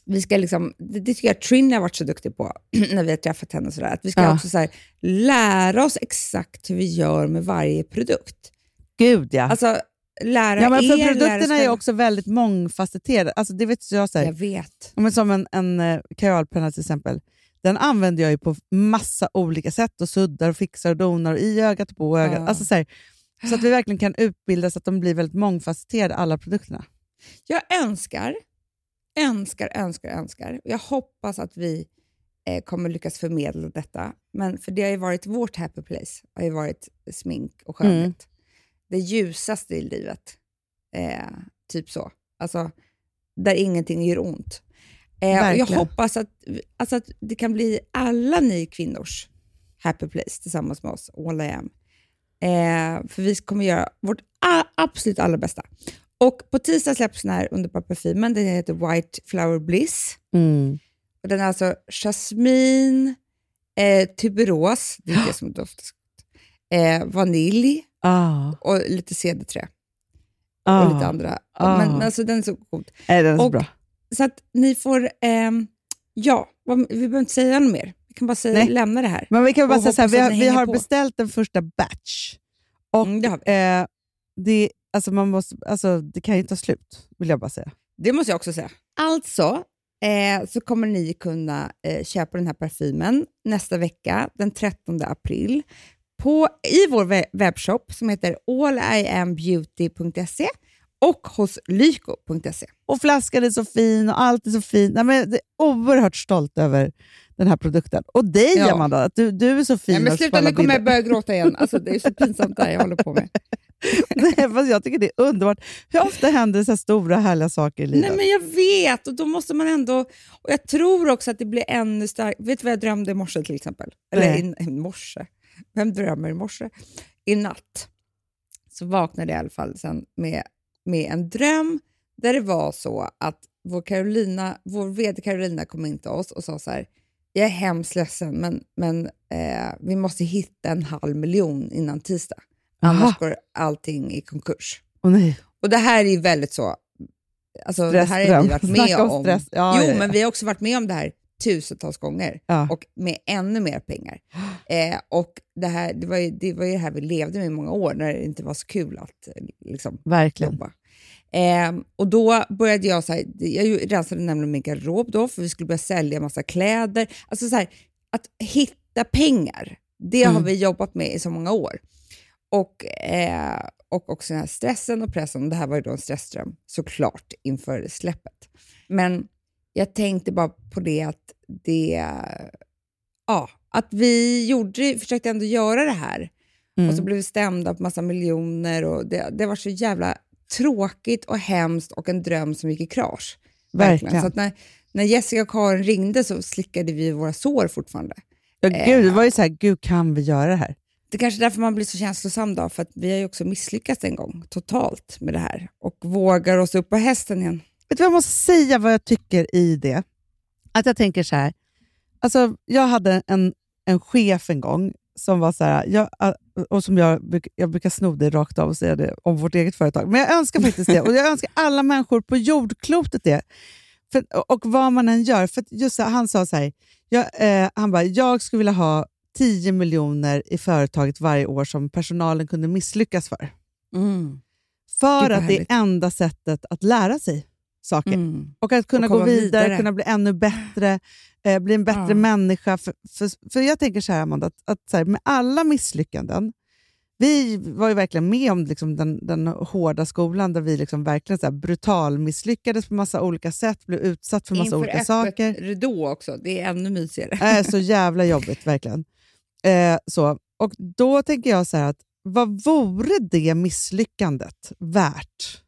vi ska liksom, det, det tycker jag Trin har varit så duktig på när vi har träffat henne. Och så där, att vi ska Ja. också så här, lära oss exakt hur vi gör med varje produkt. Gud ja. Alltså lära ja men för er, produkterna är också väldigt mångfacetterade. Alltså, det vet jag, så här, Jag vet. Men som en, en eh, kajalpenna till exempel. Den använder jag ju på massa olika sätt och suddar och fixar och donar och i ögat och på ögat. Ja. Alltså, så, här, så att vi verkligen kan utbilda så att de blir väldigt mångfacetterade, alla produkterna. Jag önskar, önskar, önskar, önskar. Jag hoppas att vi eh, kommer lyckas förmedla detta. Men för det har ju varit vårt happy place, har ju varit smink och skönhet. Mm. Det ljusaste i livet. Eh, typ så. Alltså, där ingenting gör ont. Eh, jag hoppas att, alltså att det kan bli alla ni kvinnors happy place tillsammans med oss, All I am. Eh, för vi kommer göra vårt absolut allra bästa. Och på tisdag släpps den här underbara parfymen. Den heter White Flower Bliss. Och den är alltså jasmin, eh, tuberos, det är det som doftar eh, vanilj Ah, och lite cederträ. ah. Och lite andra. Ah. Men, men alltså den är så god. Nej, den är så Och- bra. Så att ni får, ehm, ja, vi behöver inte säga något mer. Vi kan bara säga, Nej. lämna det här. Men vi kan bara säga så här, vi har, vi har beställt en första batch. Och Mm, det har vi. eh, det, alltså man måste, alltså, det kan ju ta slut, vill jag bara säga. Det måste jag också säga. Alltså eh, så kommer ni kunna eh, köpa den här parfymen nästa vecka, den 13 april, på, i vår we- webbshop som heter alliambeauty.se och hos lyko.se. Och flaskan är så fin och allt är så fint. Nej, men jag är oerhört stolt över den här produkten. Och dig Ja. Amanda, att du, du är så fin. Ja, men sluta, nu kommer jag börja gråta igen. Alltså, det är så pinsamt det här jag håller på med. Nej, fast jag tycker det är underbart. Hur ofta händer det så här stora härliga saker i livet? Nej, men jag vet, och då måste man ändå... Och Jag tror också att det blir ännu starkare. Vet du vad jag drömde i morse till exempel? Eller i morse. Vem drömmer i morse? I natt så vaknade jag i alla fall sen med, med en dröm där det var så att vår, Carolina, vår vd Carolina kom in till oss och sa så här, jag är hemskt ledsen men, men eh, vi måste hitta en halv miljon innan tisdag. Annars Aha. går allting i konkurs. Åh, nej. Och det här är väldigt så... Alltså, det här har vi varit med Snacka om om. stress. Ja, jo, ja, ja. men vi har också varit med om det här tusentals gånger och med ännu mer pengar. Eh, och det, här, det, var ju, det var ju det här vi levde med i många år när det inte var så kul att liksom, Verkligen. jobba. Eh, och då började jag, så här, jag rensade nämligen min garderob då, för vi skulle börja sälja massa kläder. Alltså så här, att hitta pengar, det har Mm. vi jobbat med i så många år. Och, eh, och också den här stressen och pressen. Det här var ju då en stressdröm såklart inför släppet. Men jag tänkte bara på det att det, ja, att vi gjorde, försökte ändå göra det här Mm. och så blev vi stämda på massa miljoner och det, det var så jävla tråkigt och hemskt och en dröm som gick i krasch. Verkligen. Så att när, när Jessica och Karin ringde så slickade vi våra sår fortfarande. Ja, gud, det var ju så här, gud kan vi göra det här? Det är kanske är därför man blir så känslosam då, för att vi har ju också misslyckats en gång totalt med det här och vågar oss upp på hästen igen. Vet du vad jag måste säga vad jag tycker i det? Att jag tänker så här. Alltså, jag hade en, en chef en gång som var så här, jag, och som jag, jag brukar sno det rakt av och säga det om vårt eget företag. Men jag önskar faktiskt det. Och jag önskar alla människor på jordklotet det. För, och vad man än gör. För just här, han sa så här, jag, eh, han bara, jag skulle vilja ha 10 miljoner i företaget varje år som personalen kunde misslyckas för. För Gud, vad att det är enda sättet att lära sig saker. Mm. Och att kunna Och gå vidare, vidare. kunna bli ännu bättre, eh, bli en bättre Ja. människa. För, för, för jag tänker så här, Amanda, att, att så här, med alla misslyckanden, vi var ju verkligen med om liksom den, den hårda skolan där vi liksom verkligen så brutal misslyckades på massa olika sätt, blev utsatt för massa Inför olika saker. ridå också, det är ännu mysigare. är så jävla jobbigt, verkligen. Eh, så. Och Då tänker jag så här att vad vore det misslyckandet värt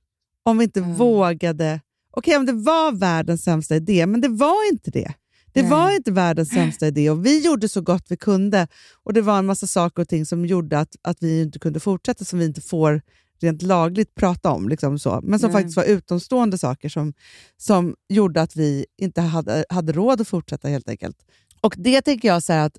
om vi inte Mm. vågade... Okej, om det var världens sämsta idé, men det var inte det. Det Nej. var inte världens sämsta idé och vi gjorde så gott vi kunde. Och Det var en massa saker och ting som gjorde att, att vi inte kunde fortsätta, som vi inte får rent lagligt prata om. Liksom så. Men som Nej. faktiskt var utomstående saker som, som gjorde att vi inte hade, hade råd att fortsätta helt enkelt. Och det tänker jag så att,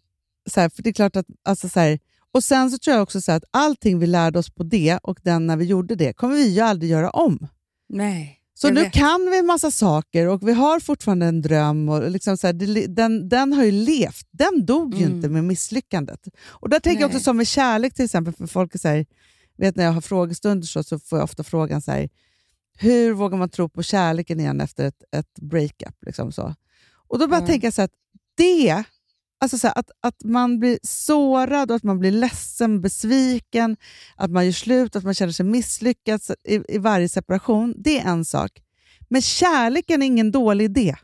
så här, för det är klart att, alltså så här, Och Sen så tror jag också så att allting vi lärde oss på det och den när vi gjorde det kommer vi ju aldrig göra om. Nej. Så nu kan vi en massa saker och vi har fortfarande en dröm. Och liksom så här, det, den, den har ju levt. Den dog ju Mm. inte med misslyckandet. Och där tänker jag också Nej. som med kärlek till exempel, för folk är så här, vet när jag har frågestunder så, så får jag ofta frågan så här, hur vågar man tro på kärleken igen efter ett, ett breakup? Liksom så. Och då bara Mm. tänker jag så här, att det, alltså så här, att, att man blir sårad och att man blir ledsen, besviken, att man gör slut, att man känner sig misslyckad i, i varje separation, det är en sak. Men kärleken är ingen dålig idé.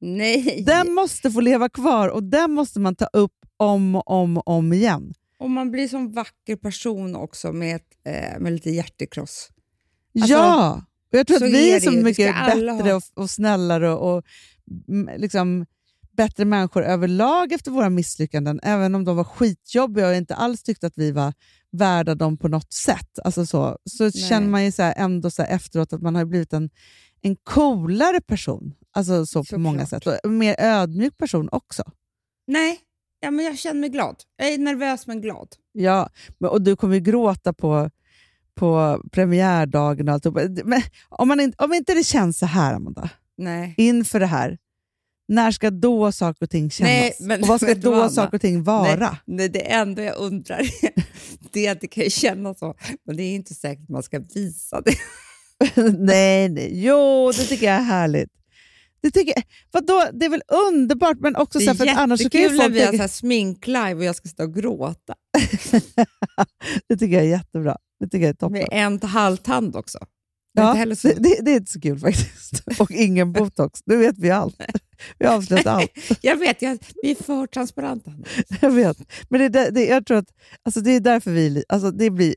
Nej. Den måste få leva kvar och den måste man ta upp om och om, och om igen. Och man blir som vacker person också med, ett, eh, med lite hjärtekross. Alltså, ja! Och jag tror att vi är är så mycket bättre ha. och, och snällare och, och mm, liksom, bättre människor överlag efter våra misslyckanden, även om de var skitjobbiga och jag inte alls tyckte att vi var värda dem på något sätt. Alltså så så känner man ju så ändå så efteråt att man har blivit en, en coolare person. Alltså så på Såklart. många sätt. Och en mer ödmjuk person också. Nej, ja, men jag känner mig glad. Jag är nervös men glad. Ja, men- och du kommer ju gråta på, på premiärdagen och alltihopa. Men om, man inte, om inte det känns så här, Amanda, Nej. inför det här, när ska då saker och ting kännas? Nej, men och vad ska då Anna? saker och ting vara? Nej, nej, det enda jag undrar är, det är att det kan ju kännas så, men det är inte säkert att man ska visa det. nej, nej. Jo, det tycker jag är härligt. Det, tycker jag, vadå? det är väl underbart, men också Det så är här, för att annars så kan ju jättekul folk vi har tänka, så här sminklive och jag ska stå och gråta. Det tycker jag är jättebra. Det tycker jag är toppen. Med en halvtand också. Ja, så. det, det, det är inte så kul faktiskt. Och ingen botox. Nu vet vi allt. Vi har avslöjat allt. Jag vet, jag, vi är för transparenta. Jag vet. Men det, det, jag tror att alltså det är därför vi... Alltså det blir,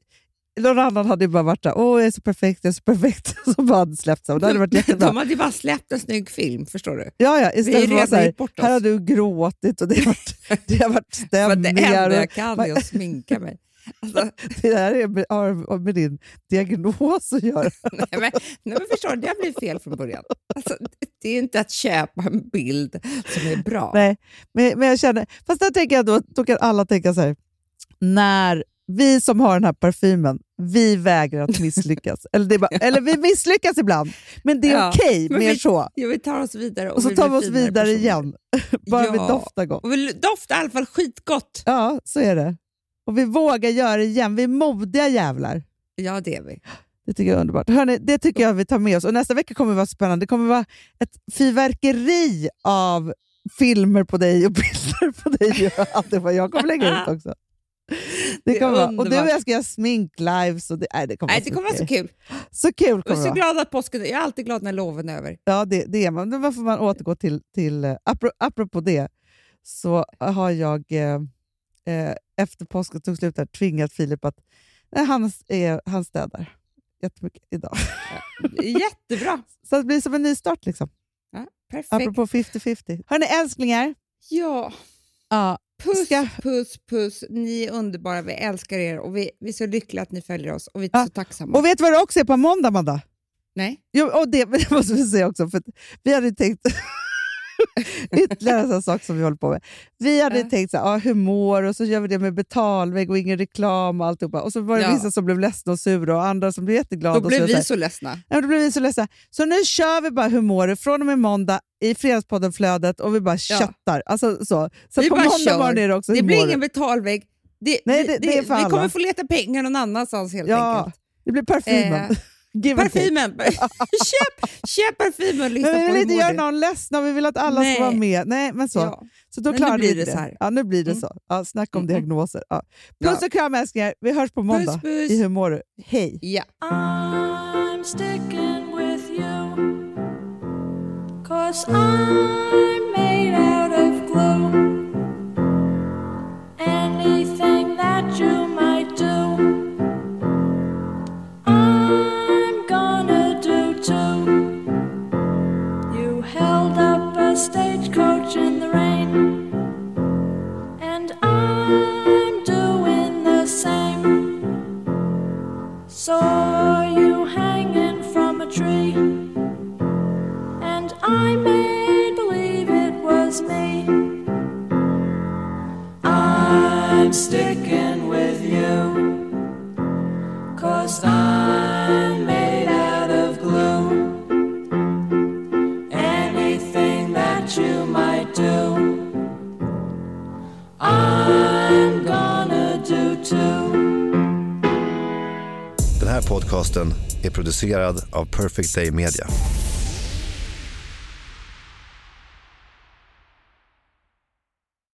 någon annan hade ju bara varit där, åh jag är så perfekt, jag är så perfekt, som bara hade släppt sig. Det hade varit De hade bara släppt en snygg film, förstår du? Ja, ja, istället för att så här, här har du gråtit och det har varit, det har varit stämningar. det enda jag kan är att sminka mig. Alltså, det här är med, har med din diagnos att göra. nej, men, nej, men förstår du, det har blivit fel från början. Alltså, det är inte att köpa en bild som är bra. Nej, men, men jag känner, fast där tänker jag då, då kan alla tänka så här, när vi som har den här parfymen, vi vägrar att misslyckas. eller, bara, eller vi misslyckas ibland, men det är Ja, okej men mer vi- så. Jo, vi tar oss vidare och, Och så vi tar vi oss vidare personer. igen. Bara vi Ja. doftar gott. Och vi doftar i alla fall skitgott. Ja, så är det. Och vi vågar göra det igen. Vi är modiga jävlar. Ja, det är vi. Det tycker jag är underbart. Hörrni, det tycker jag vi tar med oss. Och nästa vecka kommer det vara spännande. Det kommer vara ett fyrverkeri av filmer på dig och bilder på dig. Och allt det vad jag kommer lägga ut också. Det Det är kommer vara, och du och jag ska göra sminklives. Och det, nej, det kommer, Nej, det kommer vara så kul. Så kul Jag kommer är det så glad att påsken... Jag är alltid glad när loven är över. Ja, det, det är man. Men varför man återgår till... till eh, apro- apropå det, så har jag eh, eh, efter påsken tog slut här, tvingat Filip att nej, han, är, han städar jättemycket idag. Jättebra. Så det blir som en nystart. Liksom. Ja, perfekt. Apropå 50-50. Hörni älsklingar, Ja, ja, puss, Ska- puss, puss. Ni är underbara. Vi älskar er och vi, vi är så lyckliga att ni följer oss och vi är Ja. så tacksamma. och vet du vad det också är på måndag, Amanda? Nej? Jo, och det, det måste vi säga också, för vi hade tänkt... Ytterligare en sak som vi håller på med. Vi hade Ja. tänkt så här, ah, hur mår och så gör vi det med betalvägg och ingen reklam och alltihopa. Och så var det Ja. vissa som blev ledsna och sura och andra som blev jätteglada. Då och blev så, vi så ledsna. Ja, då blev vi så ledsna. Så nu kör vi bara hur mår du från och med måndag i Fredagspodden-flödet och vi bara Ja. köttar. Alltså, så så Vi på måndag morgon är det också Det blir ingen betalvägg. Det, Nej, det- det för vi kommer alla. få leta pengar någon annanstans helt Ja, enkelt. det blir parfymen. Eh. Parfymen! köp, köp parfymen och lyssna Men vi på vill inte göra någon och vi vill att alla Nej. ska vara med. Nej, men så. Ja. Så då klarar blir vi det så här. Ja, nu blir det Mm. så. Ja, snacka om Mm, mm. diagnoser. Ja. Puss Ja. och kram älsklingar. Vi hörs på måndag Puss, puss. i Hur mår du? Hej! Ja. I'm sticking with you. Cause I'm made out stagecoach in the rain. And I'm doing the same. Saw you hanging from a tree. And I made believe it was me. I'm sticking with you. Cause I'm. I'm gonna do too. Den här podcasten är producerad av Perfect Day Media.